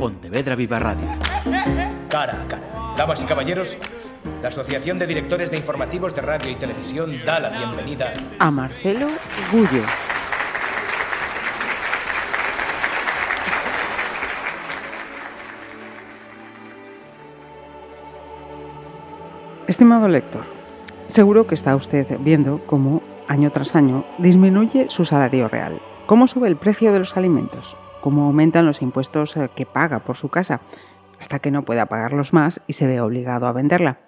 Pontevedra Viva Radio. Cara a cara. Damas y caballeros, la Asociación de Directores de Informativos de Radio y Televisión da la bienvenida a Marcelo Gullo. Estimado lector, seguro que está usted viendo cómo año tras año disminuye su salario real, cómo sube el precio de los alimentos, cómo aumentan los impuestos eh, que paga por su casa, hasta que no pueda pagarlos más y se ve obligado a venderla,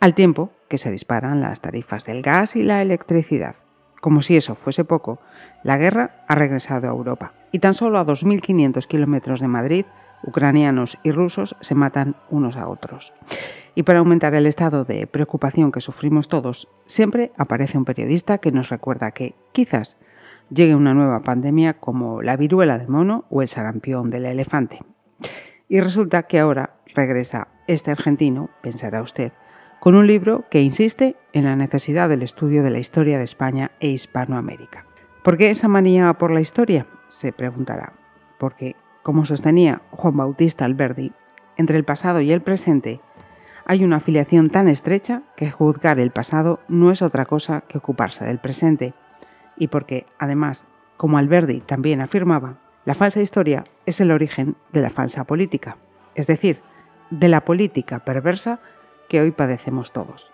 al tiempo que se disparan las tarifas del gas y la electricidad. Como si eso fuese poco, la guerra ha regresado a Europa y tan solo a 2.500 kilómetros de Madrid, ucranianos y rusos se matan unos a otros. Y para aumentar el estado de preocupación que sufrimos todos, siempre aparece un periodista que nos recuerda que, quizás, llegue una nueva pandemia como la viruela del mono o el sarampión del elefante. Y resulta que ahora regresa este argentino, pensará usted, con un libro que insiste en la necesidad del estudio de la historia de España e Hispanoamérica. ¿Por qué esa manía por la historia? Se preguntará. Porque, como sostenía Juan Bautista Alberdi, entre el pasado y el presente hay una afiliación tan estrecha que juzgar el pasado no es otra cosa que ocuparse del presente. Y porque, además, como Alberdi también afirmaba, la falsa historia es el origen de la falsa política, es decir, de la política perversa que hoy padecemos todos.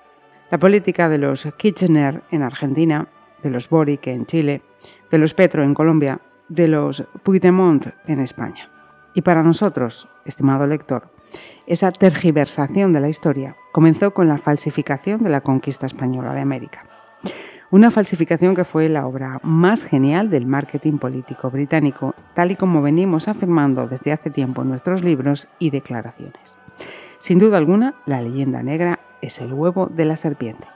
La política de los Kirchner en Argentina, de los Boric en Chile, de los Petro en Colombia, de los Puigdemont en España. Y para nosotros, estimado lector, esa tergiversación de la historia comenzó con la falsificación de la conquista española de América. Una falsificación que fue la obra más genial del marketing político británico, tal y como venimos afirmando desde hace tiempo en nuestros libros y declaraciones. Sin duda alguna, la leyenda negra es el huevo de la serpiente.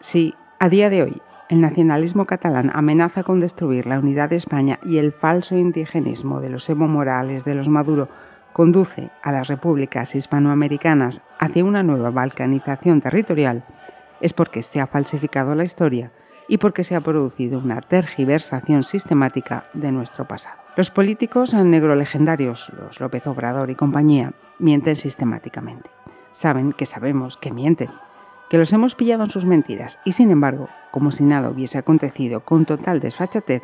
Si, a día de hoy, el nacionalismo catalán amenaza con destruir la unidad de España y el falso indigenismo de los Evo Morales, de los Maduro, conduce a las repúblicas hispanoamericanas hacia una nueva balcanización territorial, es porque se ha falsificado la historia y porque se ha producido una tergiversación sistemática de nuestro pasado. Los políticos negro legendarios, los López Obrador y compañía, mienten sistemáticamente. Saben que sabemos que mienten, que los hemos pillado en sus mentiras y sin embargo, como si nada hubiese acontecido con total desfachatez,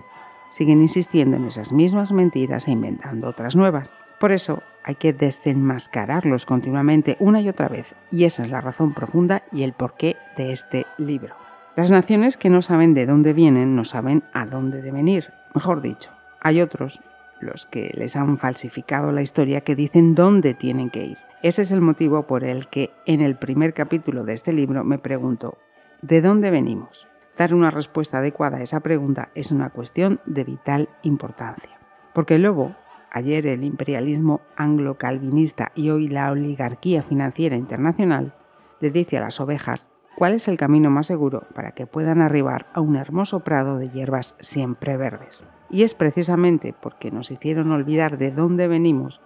siguen insistiendo en esas mismas mentiras e inventando otras nuevas. Por eso hay que desenmascararlos continuamente una y otra vez, y esa es la razón profunda y el porqué de este libro. Las naciones que no saben de dónde vienen no saben a dónde deben ir. Mejor dicho, hay otros, los que les han falsificado la historia, que dicen dónde tienen que ir. Ese es el motivo por el que en el primer capítulo de este libro me pregunto, ¿de dónde venimos? Dar una respuesta adecuada a esa pregunta es una cuestión de vital importancia. Porque luego, ayer el imperialismo anglo-calvinista y hoy la oligarquía financiera internacional le dice a las ovejas cuál es el camino más seguro para que puedan arribar a un hermoso prado de hierbas siempre verdes. Y es precisamente porque nos hicieron olvidar de dónde venimos,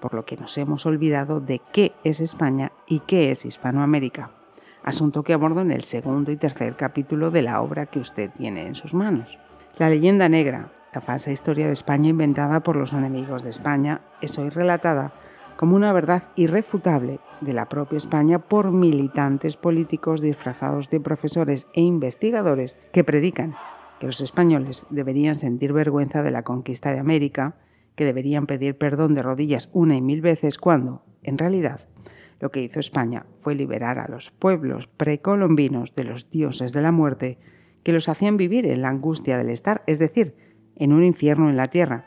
por lo que nos hemos olvidado de qué es España y qué es Hispanoamérica, asunto que abordo en el segundo y tercer capítulo de la obra que usted tiene en sus manos. La leyenda negra, la falsa historia de España inventada por los enemigos de España, es hoy relatada como una verdad irrefutable de la propia España por militantes políticos disfrazados de profesores e investigadores que predican que los españoles deberían sentir vergüenza de la conquista de América, que deberían pedir perdón de rodillas una y mil veces cuando, en realidad, lo que hizo España fue liberar a los pueblos precolombinos de los dioses de la muerte que los hacían vivir en la angustia del estar, es decir, en un infierno en la tierra,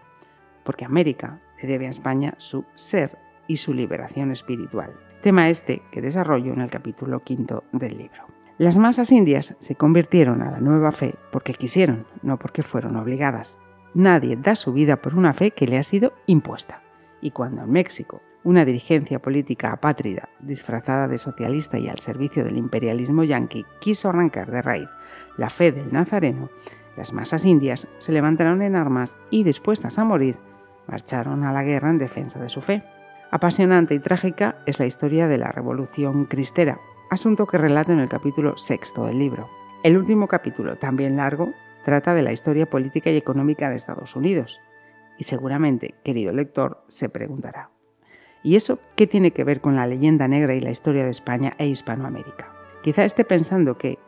porque América le debe a España su ser y su liberación espiritual. Tema este que desarrollo en el capítulo quinto del libro. Las masas indias se convirtieron a la nueva fe porque quisieron, no porque fueron obligadas. Nadie da su vida por una fe que le ha sido impuesta. Y cuando en México una dirigencia política apátrida, disfrazada de socialista y al servicio del imperialismo yanqui, quiso arrancar de raíz la fe del nazareno, las masas indias se levantaron en armas y, dispuestas a morir, marcharon a la guerra en defensa de su fe. Apasionante y trágica es la historia de la Revolución Cristera, asunto que relato en el capítulo sexto del libro. El último capítulo, también largo, trata de la historia política y económica de Estados Unidos. Y seguramente, querido lector, se preguntará, ¿Y eso qué tiene que ver con la leyenda negra y la historia de España e Hispanoamérica? Quizá esté pensando que,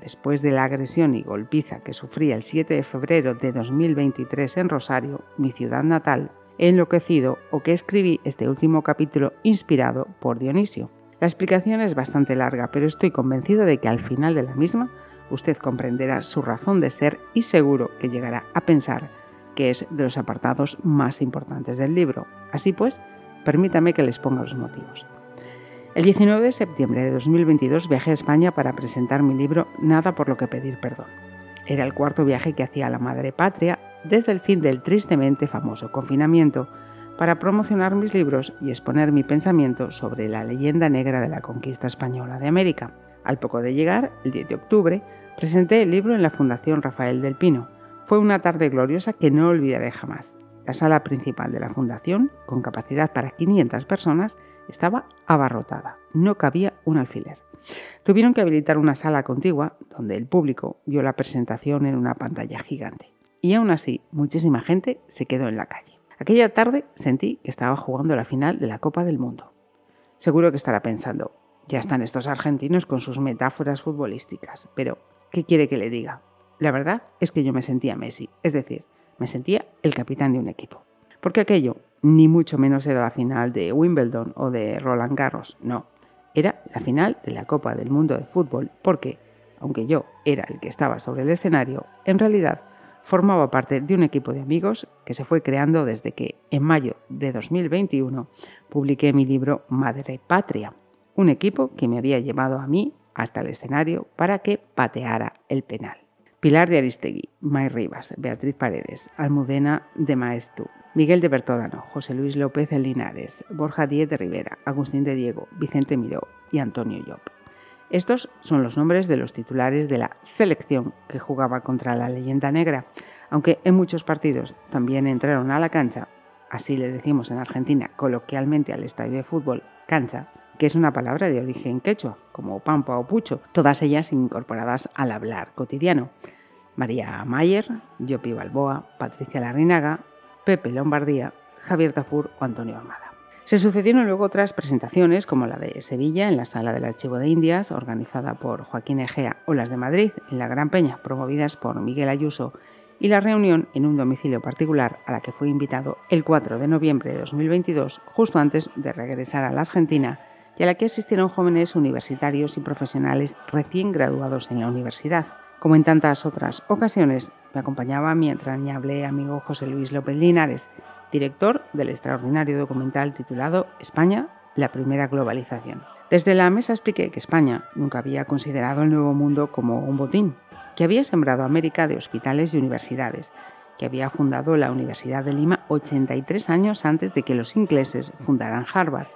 después de la agresión y golpiza que sufrí el 7 de febrero de 2023 en Rosario, mi ciudad natal, enloquecido o que escribí este último capítulo inspirado por Dionisio. La explicación es bastante larga, pero estoy convencido de que al final de la misma usted comprenderá su razón de ser y seguro que llegará a pensar que es de los apartados más importantes del libro. Así pues, permítame que les ponga los motivos. El 19 de septiembre de 2022 viajé a España para presentar mi libro Nada por lo que pedir perdón. Era el cuarto viaje que hacía a la madre patria desde el fin del tristemente famoso confinamiento para promocionar mis libros y exponer mi pensamiento sobre la leyenda negra de la conquista española de América. Al poco de llegar, el 10 de octubre, presenté el libro en la Fundación Rafael del Pino. Fue una tarde gloriosa que no olvidaré jamás. La sala principal de la fundación, con capacidad para 500 personas, estaba abarrotada. No cabía un alfiler. Tuvieron que habilitar una sala contigua donde el público vio la presentación en una pantalla gigante. Y aún así, muchísima gente se quedó en la calle. Aquella tarde sentí que estaba jugando la final de la Copa del Mundo. Seguro que estará pensando, ya están estos argentinos con sus metáforas futbolísticas, pero ¿qué quiere que le diga? La verdad es que yo me sentía Messi, es decir, me sentía el capitán de un equipo. Porque aquello ni mucho menos era la final de Wimbledon o de Roland Garros, no. Era la final de la Copa del Mundo de Fútbol porque, aunque yo era el que estaba sobre el escenario, en realidad formaba parte de un equipo de amigos que se fue creando desde que, en mayo de 2021, publiqué mi libro Madre Patria, un equipo que me había llevado a mí hasta el escenario para que pateara el penal. Pilar de Aristegui, May Rivas, Beatriz Paredes, Almudena de Maestu, Miguel de Bertódano, José Luis López Linares, Borja Díez de Rivera, Agustín de Diego, Vicente Miró y Antonio Llop. Estos son los nombres de los titulares de la selección que jugaba contra la leyenda negra, aunque en muchos partidos también entraron a la cancha, así le decimos en Argentina coloquialmente al estadio de fútbol, cancha, que es una palabra de origen quechua, como pampa o pucho, todas ellas incorporadas al hablar cotidiano. María Mayer, Yopi Balboa, Patricia Larrinaga, Pepe Lombardía, Javier Tafur o Antonio Amada. Se sucedieron luego otras presentaciones, como la de Sevilla en la Sala del Archivo de Indias, organizada por Joaquín Egea, o las de Madrid en la Gran Peña, promovidas por Miguel Ayuso, y la reunión en un domicilio particular a la que fui invitado el 4 de noviembre de 2022, justo antes de regresar a la Argentina y a la que asistieron jóvenes universitarios y profesionales recién graduados en la universidad. Como en tantas otras ocasiones, me acompañaba mi entrañable amigo José Luis López Linares, director del extraordinario documental titulado España, la primera globalización. Desde la mesa expliqué que España nunca había considerado el Nuevo Mundo como un botín, que había sembrado América de hospitales y universidades, que había fundado la Universidad de Lima 83 años antes de que los ingleses fundaran Harvard,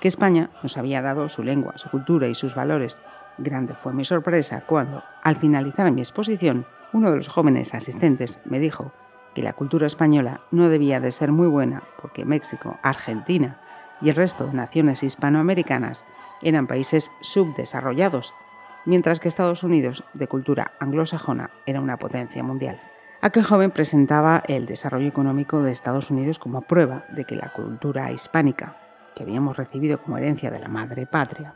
que España nos había dado su lengua, su cultura y sus valores. Grande fue mi sorpresa cuando, al finalizar mi exposición, uno de los jóvenes asistentes me dijo que la cultura española no debía de ser muy buena porque México, Argentina y el resto de naciones hispanoamericanas eran países subdesarrollados, mientras que Estados Unidos, de cultura anglosajona, era una potencia mundial. Aquel joven presentaba el desarrollo económico de Estados Unidos como prueba de que la cultura hispánica que habíamos recibido como herencia de la madre patria,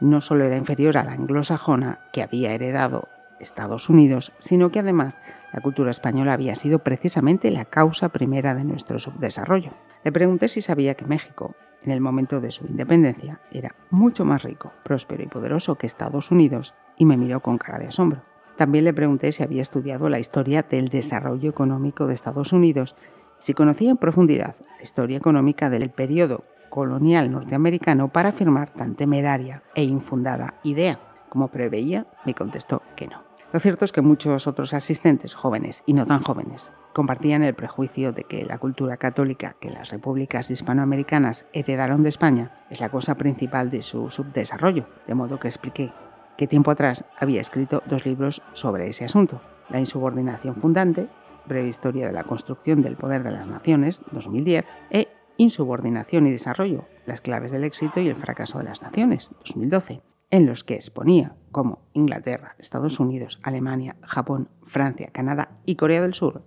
no solo era inferior a la anglosajona que había heredado Estados Unidos, sino que además la cultura española había sido precisamente la causa primera de nuestro subdesarrollo. Le pregunté si sabía que México, en el momento de su independencia, era mucho más rico, próspero y poderoso que Estados Unidos y me miró con cara de asombro. También le pregunté si había estudiado la historia del desarrollo económico de Estados Unidos, si conocía en profundidad la historia económica del periodo colonial norteamericano para afirmar tan temeraria e infundada idea. Como preveía, me contestó que no. Lo cierto es que muchos otros asistentes, jóvenes y no tan jóvenes, compartían el prejuicio de que la cultura católica que las repúblicas hispanoamericanas heredaron de España es la cosa principal de su subdesarrollo, de modo que expliqué que tiempo atrás había escrito dos libros sobre ese asunto, La insubordinación fundante, breve historia de la construcción del poder de las naciones, 2010, e Insubordinación y Desarrollo, las claves del éxito y el fracaso de las naciones, 2012, en los que exponía cómo Inglaterra, Estados Unidos, Alemania, Japón, Francia, Canadá y Corea del Sur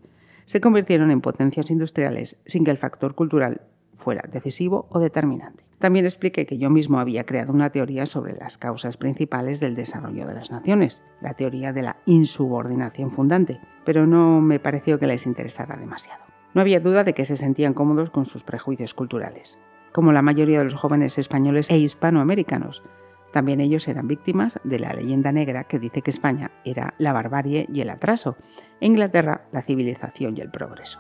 se convirtieron en potencias industriales sin que el factor cultural fuera decisivo o determinante. También expliqué que yo mismo había creado una teoría sobre las causas principales del desarrollo de las naciones, la teoría de la insubordinación fundante, pero no me pareció que les interesara demasiado. No había duda de que se sentían cómodos con sus prejuicios culturales. Como la mayoría de los jóvenes españoles e hispanoamericanos, también ellos eran víctimas de la leyenda negra que dice que España era la barbarie y el atraso, e Inglaterra la civilización y el progreso.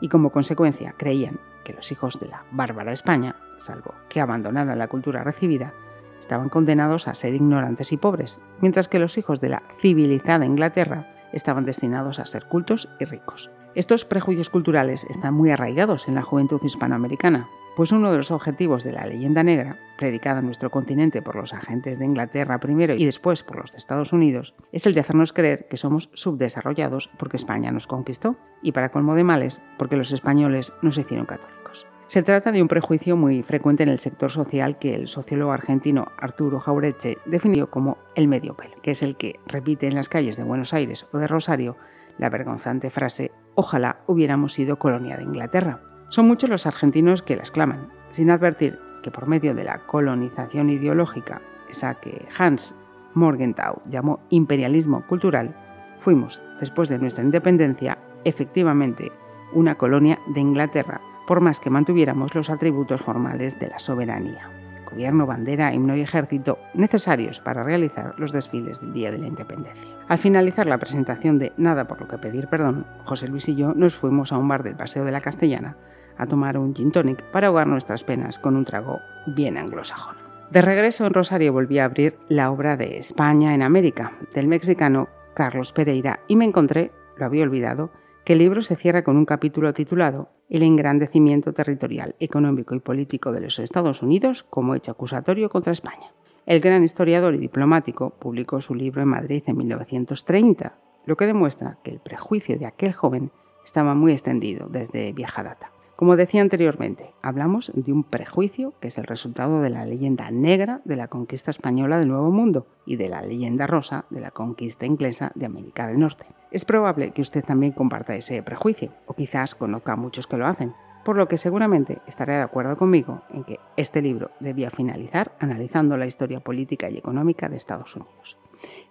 Y como consecuencia creían que los hijos de la bárbara España, salvo que abandonaran la cultura recibida, estaban condenados a ser ignorantes y pobres, mientras que los hijos de la civilizada Inglaterra estaban destinados a ser cultos y ricos. Estos prejuicios culturales están muy arraigados en la juventud hispanoamericana, pues uno de los objetivos de la leyenda negra, predicada en nuestro continente por los agentes de Inglaterra primero y después por los de Estados Unidos, es el de hacernos creer que somos subdesarrollados porque España nos conquistó y para colmo de males porque los españoles nos hicieron católicos. Se trata de un prejuicio muy frecuente en el sector social que el sociólogo argentino Arturo Jaureche definió como el medio pelo, que es el que repite en las calles de Buenos Aires o de Rosario la vergonzante frase ojalá hubiéramos sido colonia de Inglaterra son muchos los argentinos que la exclaman, sin advertir que por medio de la colonización ideológica, esa que Hans Morgenthau llamó imperialismo cultural, fuimos, después de nuestra independencia, efectivamente una colonia de Inglaterra, por más que mantuviéramos los atributos formales de la soberanía gobierno, bandera, himno y ejército necesarios para realizar los desfiles del Día de la Independencia. Al finalizar la presentación de Nada por lo que pedir perdón, José Luis y yo nos fuimos a un bar del Paseo de la Castellana a tomar un gin tonic para ahogar nuestras penas con un trago bien anglosajón. De regreso en Rosario volví a abrir la obra de España en América, del mexicano Carlos Pereira, y me encontré, lo había olvidado, que el libro se cierra con un capítulo titulado El engrandecimiento territorial, económico y político de los Estados Unidos como hecho acusatorio contra España. El gran historiador y diplomático publicó su libro en Madrid en 1930, lo que demuestra que el prejuicio de aquel joven estaba muy extendido desde vieja data. Como decía anteriormente, hablamos de un prejuicio que es el resultado de la leyenda negra de la conquista española del Nuevo Mundo y de la leyenda rosa de la conquista inglesa de América del Norte. Es probable que usted también comparta ese prejuicio, o quizás conozca a muchos que lo hacen, por lo que seguramente estará de acuerdo conmigo en que este libro debía finalizar analizando la historia política y económica de Estados Unidos.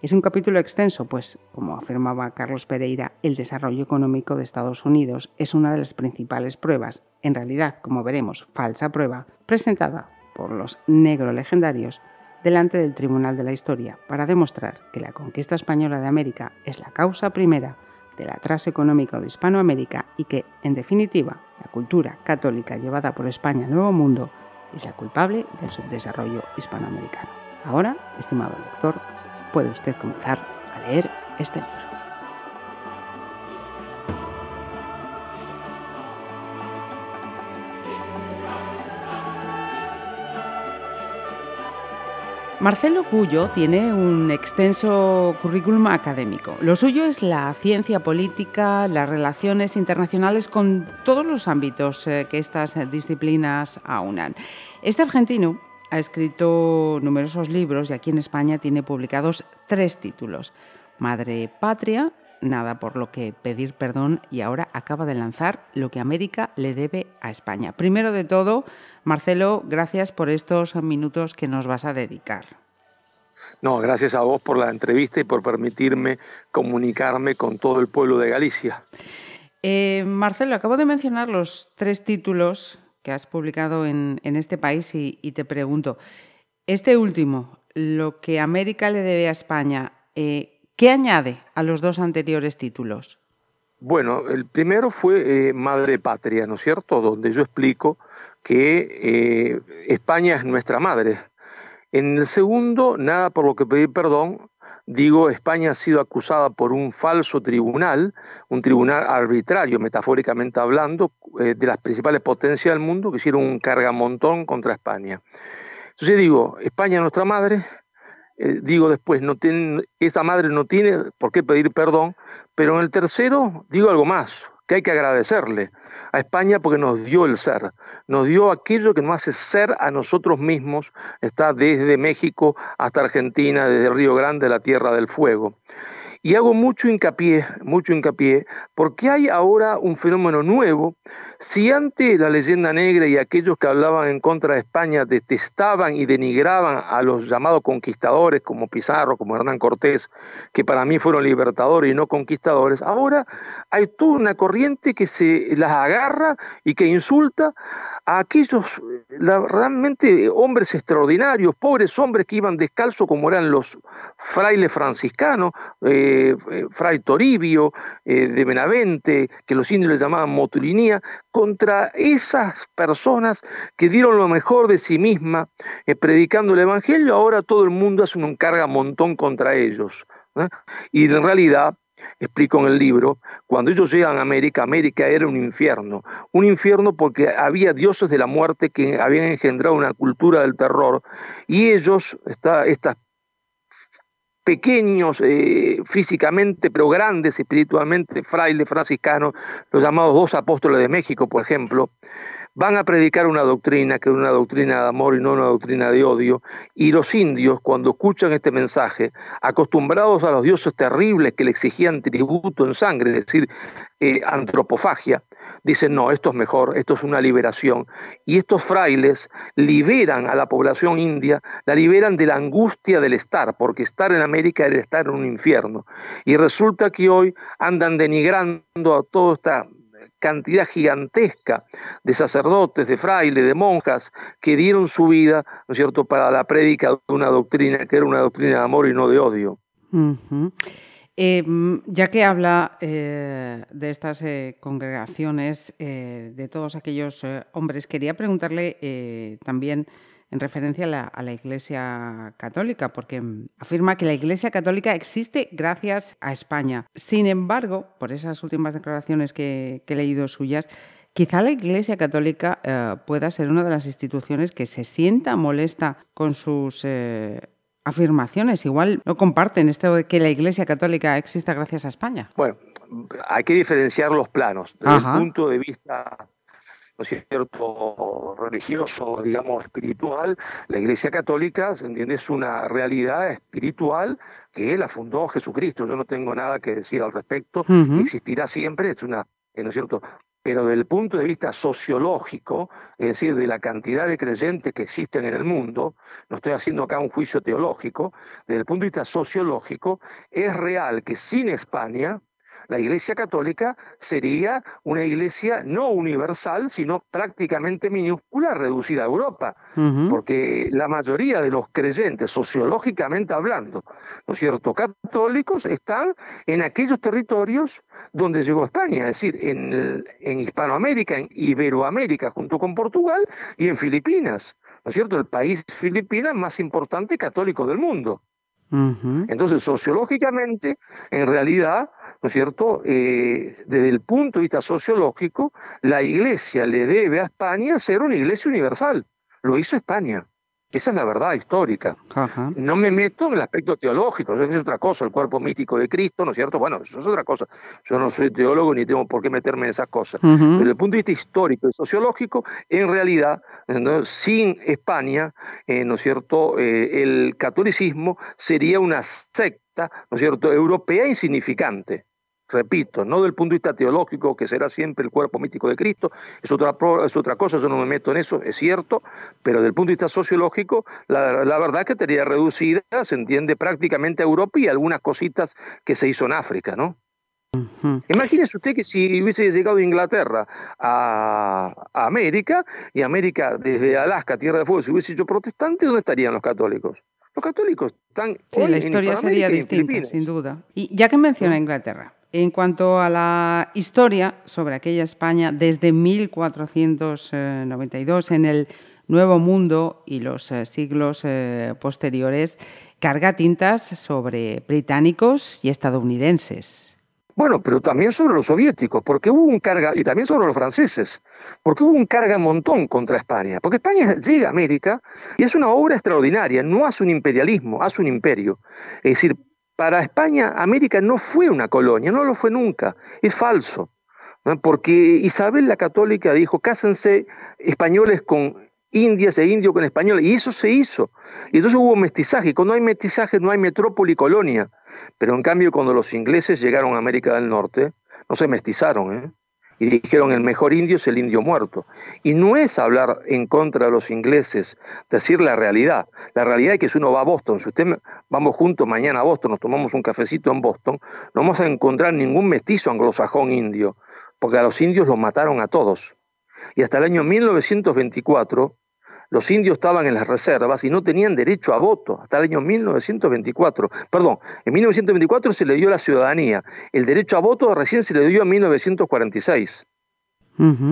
Es un capítulo extenso, pues, como afirmaba Carlos Pereira, el desarrollo económico de Estados Unidos es una de las principales pruebas, en realidad, como veremos, falsa prueba, presentada por los negro legendarios delante del Tribunal de la Historia para demostrar que la conquista española de América es la causa primera del atraso económico de Hispanoamérica y que, en definitiva, la cultura católica llevada por España al Nuevo Mundo es la culpable del subdesarrollo hispanoamericano. Ahora, estimado lector, puede usted comenzar a leer este libro. Marcelo Cuyo tiene un extenso currículum académico. Lo suyo es la ciencia política, las relaciones internacionales con todos los ámbitos eh, que estas disciplinas aunan. Este argentino ha escrito numerosos libros y aquí en España tiene publicados tres títulos. Madre Patria, Nada por lo que pedir perdón y ahora acaba de lanzar Lo que América le debe a España. Primero de todo, Marcelo, gracias por estos minutos que nos vas a dedicar. No, gracias a vos por la entrevista y por permitirme comunicarme con todo el pueblo de Galicia. Eh, Marcelo, acabo de mencionar los tres títulos que has publicado en, este país y, te pregunto, este último, lo que América le debe a España, eh, ¿qué añade a los dos anteriores títulos? Bueno, el primero fue eh, Madre Patria, ¿no es cierto? Donde yo explico que eh, España es nuestra madre. En el segundo, Nada por lo que pedir perdón, Digo, España ha sido acusada por un falso tribunal, un tribunal arbitrario, metafóricamente hablando, eh, de las principales potencias del mundo que hicieron un cargamontón contra España. Entonces digo, España es nuestra madre, eh, digo después, no esta madre no tiene por qué pedir perdón, pero en el tercero digo algo más, que hay que agradecerle a España porque nos dio el ser, nos dio aquello que nos hace ser a nosotros mismos, está desde México hasta Argentina, desde Río Grande, la Tierra del Fuego. Y hago mucho hincapié, mucho hincapié, porque hay ahora un fenómeno nuevo. Si antes la leyenda negra y aquellos que hablaban en contra de España detestaban y denigraban a los llamados conquistadores como Pizarro, como Hernán Cortés, que para mí fueron libertadores y no conquistadores, ahora hay toda una corriente que se las agarra y que insulta a aquellos realmente hombres extraordinarios, pobres hombres que iban descalzos como eran los frailes franciscanos, eh, eh, Fray Toribio eh, de Benavente, que los indios le llamaban Motulinía, contra esas personas que dieron lo mejor de sí misma predicando el Evangelio, ahora todo el mundo hace un carga montón contra ellos. Y en realidad explico en el libro, cuando ellos llegan a América, América era un infierno, un infierno porque había dioses de la muerte que habían engendrado una cultura del terror y ellos, esta, estas pequeños eh, físicamente, pero grandes espiritualmente, frailes franciscanos, los llamados dos apóstoles de México, por ejemplo, van a predicar una doctrina que es una doctrina de amor y no una doctrina de odio, y los indios, cuando escuchan este mensaje, acostumbrados a los dioses terribles que le exigían tributo en sangre, es decir, eh, antropofagia, dicen, no, esto es mejor, esto es una liberación. Y estos frailes liberan a la población india, la liberan de la angustia del estar, porque estar en América era estar en un infierno. Y resulta que hoy andan denigrando a toda esta cantidad gigantesca de sacerdotes, de frailes, de monjas que dieron su vida, ¿no es cierto?, para la prédica de una doctrina que era una doctrina de amor y no de odio. Eh, ya que habla eh, de estas eh, congregaciones, de todos aquellos hombres, quería preguntarle también en referencia a la, Iglesia Católica, porque mm, afirma que la Iglesia Católica existe gracias a España. Sin embargo, por esas últimas declaraciones que, he leído suyas, quizá la Iglesia Católica eh, pueda ser una de las instituciones que se sienta molesta con sus eh, afirmaciones. Igual no comparten esto de que la Iglesia Católica exista gracias a España. Bueno, hay que diferenciar los planos. Desde el punto de vista cierto?, religioso, digamos, espiritual, la Iglesia Católica, ¿se entiende?, es una realidad espiritual que la fundó Jesucristo. Yo no tengo nada que decir al respecto, existirá siempre, es una, ¿no es cierto?, pero desde el punto de vista sociológico, es decir, de la cantidad de creyentes que existen en el mundo, no estoy haciendo acá un juicio teológico, desde el punto de vista sociológico, es real que sin España, la Iglesia Católica sería una iglesia no universal, sino prácticamente minúscula, reducida a Europa, porque la mayoría de los creyentes, sociológicamente hablando, ¿no es cierto?, católicos, están en aquellos territorios donde llegó España, es decir, en, en Hispanoamérica, en Iberoamérica, junto con Portugal, y en Filipinas, ¿no es cierto?, el país Filipinas más importante católico del mundo. Entonces, sociológicamente, en realidad, ¿no es cierto? Eh, desde el punto de vista sociológico, la Iglesia le debe a España ser una Iglesia universal. Lo hizo España. Esa es la verdad histórica. No me meto en el aspecto teológico, eso es otra cosa, el cuerpo místico de Cristo, ¿no es cierto? Bueno, eso es otra cosa. Yo no soy teólogo ni tengo por qué meterme en esas cosas. Pero desde el punto de vista histórico y sociológico, en realidad, sin España, eh, ¿no es cierto? Eh, el catolicismo sería una secta, ¿no es cierto?, europea insignificante repito, no del punto de vista teológico, que será siempre el cuerpo místico de Cristo, es otra, es otra cosa, yo no me meto en eso, es cierto, pero desde el punto de vista sociológico, la, la verdad que estaría reducida, se entiende prácticamente a Europa y algunas cositas que se hizo en África, ¿no? Imagínese usted que si hubiese llegado Inglaterra a, América y América desde Alaska, Tierra de Fuego, si hubiese hecho protestante, ¿dónde estarían los católicos? Los católicos están. Sí, la historia sería distinta, sin duda. Y ya que menciona Inglaterra, en cuanto a la historia sobre aquella España desde 1492 en el Nuevo Mundo y los eh, siglos eh, posteriores, carga tintas sobre británicos y estadounidenses. Bueno, pero también sobre los soviéticos, porque hubo un carga, y también sobre los franceses, porque hubo un carga montón contra España, porque España llega a América y es una obra extraordinaria, no hace un imperialismo, hace un imperio. Es decir, para España, América no fue una colonia, no lo fue nunca, es falso. Porque Isabel la Católica dijo, cásense españoles con indias e indios con españoles, y eso se hizo. Y entonces hubo mestizaje, y cuando hay mestizaje no hay metrópoli colonia. Pero en cambio, cuando los ingleses llegaron a América del Norte, no se mestizaron, ¿eh? Y dijeron el mejor indio es el indio muerto. Y no es hablar en contra de los ingleses, decir la realidad. La realidad es que si uno va a Boston, si usted vamos juntos mañana a Boston, nos tomamos un cafecito en Boston, no vamos a encontrar ningún mestizo anglosajón indio, porque a los indios los mataron a todos. Y hasta el año 1924 los indios estaban en las reservas y no tenían derecho a voto hasta el año 1924. Perdón, en 1924 se le dio la ciudadanía. El derecho a voto recién se le dio en 1946.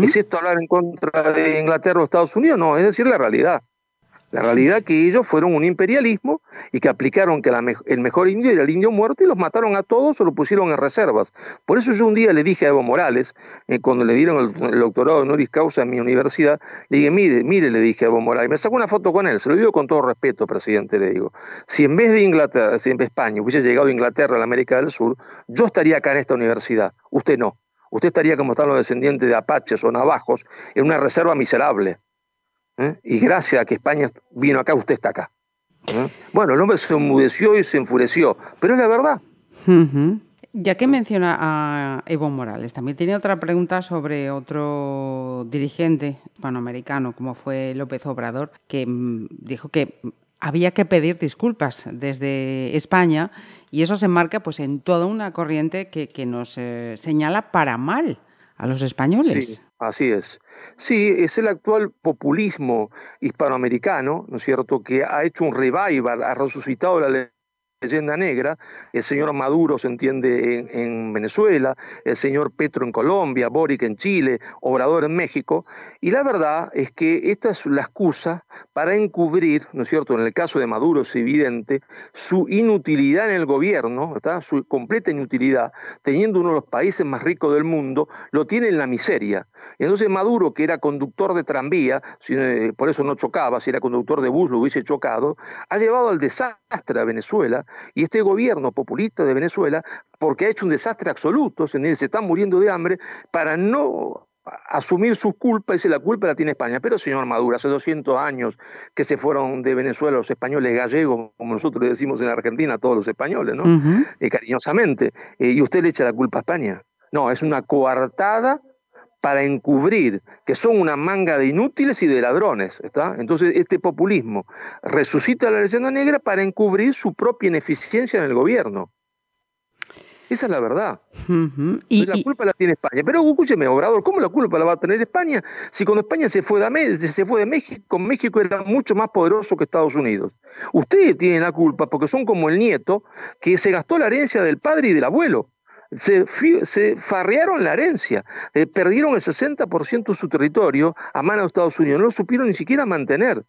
¿Es esto hablar en contra de Inglaterra o Estados Unidos? No, es decir, la realidad. La realidad que ellos fueron un imperialismo y que aplicaron que el mejor indio era el indio muerto y los mataron a todos o lo pusieron en reservas. Por eso yo un día le dije a Evo Morales, eh, cuando le dieron el, doctorado honoris causa en mi universidad, le dije, mire, mire, le dije a Evo Morales, me sacó una foto con él, se lo digo con todo respeto, presidente, le digo, si en vez de Inglaterra, si en vez de España hubiese llegado a Inglaterra, a la América del Sur, yo estaría acá en esta universidad, usted no. Usted estaría como están los descendientes de apaches o navajos, en una reserva miserable. ¿Eh? y gracias a que España vino acá, usted está acá. ¿eh? Bueno, el hombre se enmudeció y se enfureció, pero es la verdad. Ya que menciona a Evo Morales, también tiene otra pregunta sobre otro dirigente hispanoamericano, como fue López Obrador, que mm, dijo que había que pedir disculpas desde España y eso se marca pues, en toda una corriente que, nos eh, señala para mal a los españoles. Sí, así es. Sí, es el actual populismo hispanoamericano, ¿no es cierto?, que ha hecho un revival, ha resucitado la leyenda negra, el señor Maduro se entiende en, Venezuela, el señor Petro en Colombia, Boric en Chile, Obrador en México, y la verdad es que esta es la excusa para encubrir, ¿no es cierto?, en el caso de Maduro es evidente, su inutilidad en el gobierno, ¿está? su completa inutilidad, teniendo uno de los países más ricos del mundo, lo tiene en la miseria. Y entonces Maduro, que era conductor de tranvía, eh, por eso no chocaba, si era conductor de bus lo hubiese chocado, ha llevado al desastre a Venezuela y este gobierno populista de Venezuela, porque ha hecho un desastre absoluto, se están muriendo de hambre, para no asumir su culpa, dice la culpa la tiene España. Pero señor Maduro, hace 200 años que se fueron de Venezuela los españoles gallegos, como nosotros le decimos en Argentina a todos los españoles, ¿no? Eh, cariñosamente. Eh, y usted le echa la culpa a España. No, es una coartada para encubrir que son una manga de inútiles y de ladrones. ¿está? Entonces, este populismo resucita la leyenda negra para encubrir su propia ineficiencia en el gobierno. Esa es la verdad. y, la culpa la tiene España. Pero escúcheme, Obrador, ¿cómo la culpa la va a tener España? Si cuando España se fue de, se fue de México, México era mucho más poderoso que Estados Unidos. Ustedes tienen la culpa porque son como el nieto que se gastó la herencia del padre y del abuelo se, se farrearon la herencia, eh, perdieron el 60% de su territorio a mano de Estados Unidos, no lo supieron ni siquiera mantener.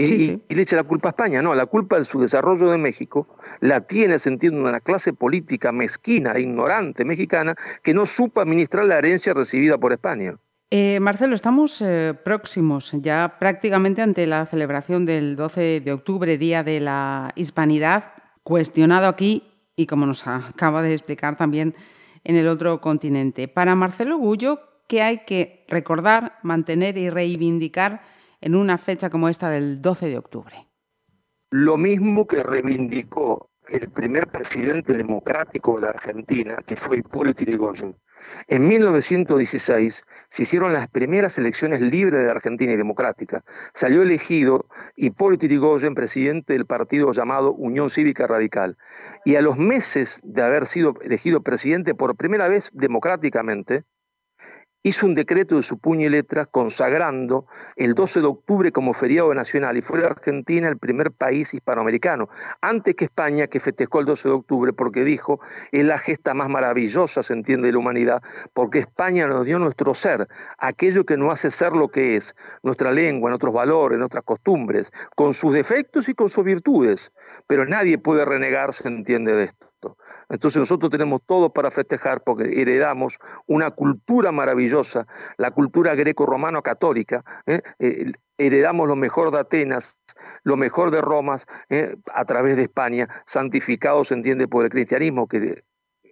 Y, le echa la culpa a España, no, la culpa de su desarrollo de México la tiene sentido una clase política mezquina e ignorante mexicana que no supo administrar la herencia recibida por España. Eh, Marcelo, estamos eh, próximos ya prácticamente ante la celebración del 12 de octubre, Día de la Hispanidad, cuestionado aquí y como nos acaba de explicar también en el otro continente. Para Marcelo Gullo, ¿qué hay que recordar, mantener y reivindicar en una fecha como esta del 12 de octubre? Lo mismo que reivindicó el primer presidente democrático de la Argentina, que fue Hipólito Yrigoyen, en 1916 se hicieron las primeras elecciones libres de Argentina y democrática. Salió elegido Hipólito Yrigoyen, presidente del partido llamado Unión Cívica Radical. Y a los meses de haber sido elegido presidente por primera vez democráticamente, hizo un decreto de su puño y letra consagrando el 12 de octubre como feriado nacional y fue Argentina el primer país hispanoamericano, antes que España que festejó el 12 de octubre porque dijo es la gesta más maravillosa, se entiende, de la humanidad, porque España nos dio nuestro ser, aquello que nos hace ser lo que es, nuestra lengua, nuestros valores, nuestras costumbres, con sus defectos y con sus virtudes, pero nadie puede renegar, se entiende de esto. Entonces nosotros tenemos todo para festejar porque heredamos una cultura maravillosa, la cultura greco-romano-católica, ¿eh? Eh, heredamos lo mejor de Atenas, lo mejor de Roma ¿eh? a través de España, santificados, se entiende, por el cristianismo, que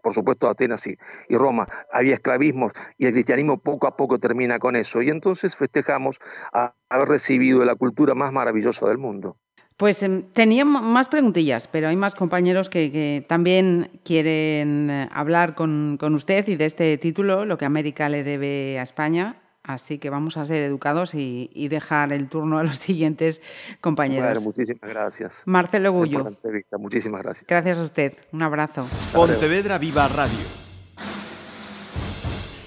por supuesto Atenas y, y, Roma había esclavismo y el cristianismo poco a poco termina con eso. Y entonces festejamos haber recibido la cultura más maravillosa del mundo. Pues em, tenía más preguntillas, pero hay más compañeros que, también quieren eh, hablar con, usted y de este título, lo que América le debe a España. Así que vamos a ser educados y, dejar el turno a los siguientes compañeros. muchísimas gracias. Marcelo Gullo. Muchísimas gracias. Gracias a usted. Un abrazo. Pontevedra Viva Radio.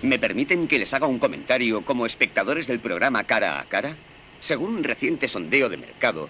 ¿Me permiten que les haga un comentario como espectadores del programa Cara a Cara? Según un reciente sondeo de mercado,